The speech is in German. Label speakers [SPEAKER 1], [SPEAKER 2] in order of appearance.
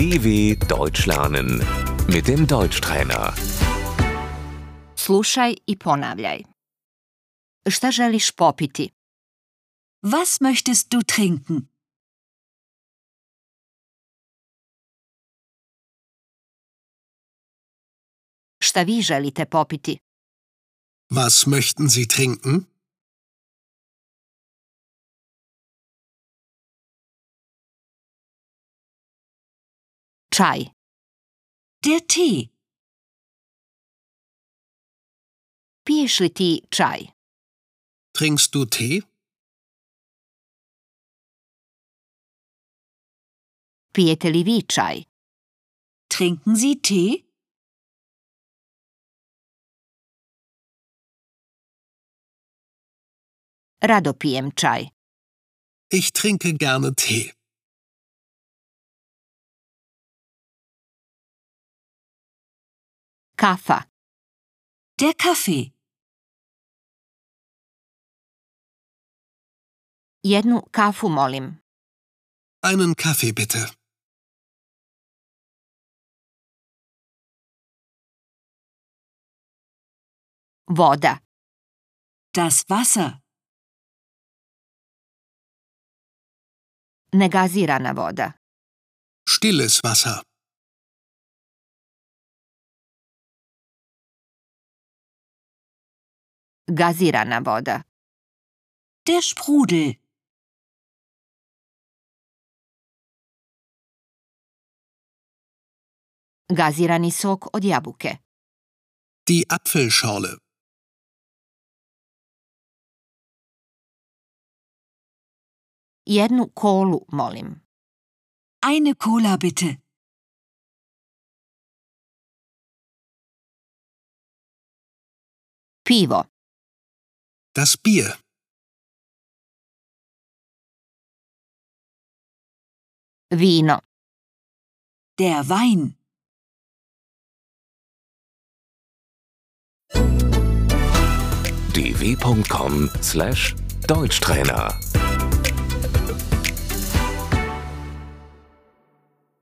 [SPEAKER 1] DW Deutsch lernen mit dem Deutschtrainer.
[SPEAKER 2] Slušaj i ponavljaj. Šta želiš popiti?
[SPEAKER 3] Was möchtest du trinken?
[SPEAKER 2] Šta vi želite popiti?
[SPEAKER 4] Was möchten Sie trinken?
[SPEAKER 2] Čaj.
[SPEAKER 3] Der Tee.
[SPEAKER 2] Li ti čaj?
[SPEAKER 4] Trinkst du Tee?
[SPEAKER 2] Pijete li vi čaj?
[SPEAKER 3] Trinken Sie Tee?
[SPEAKER 2] Rado pijem čaj.
[SPEAKER 4] Ich trinke gerne Tee.
[SPEAKER 2] Kafa.
[SPEAKER 3] Der Kaffee.
[SPEAKER 2] Jednu kafu molim.
[SPEAKER 4] Einen Kaffee bitte.
[SPEAKER 2] Voda.
[SPEAKER 3] Das Wasser.
[SPEAKER 2] Negazirana voda.
[SPEAKER 4] Stilles Wasser.
[SPEAKER 2] Gazirana voda.
[SPEAKER 3] Der Sprudel.
[SPEAKER 2] Gazirani sok od jabuke.
[SPEAKER 4] Die Apfelschorle.
[SPEAKER 2] Jednu kolu molim.
[SPEAKER 3] Eine Cola bitte.
[SPEAKER 2] Pivo.
[SPEAKER 4] Das Bier.
[SPEAKER 2] Vino.
[SPEAKER 3] Der Wein.
[SPEAKER 1] dw.com/deutschtrainer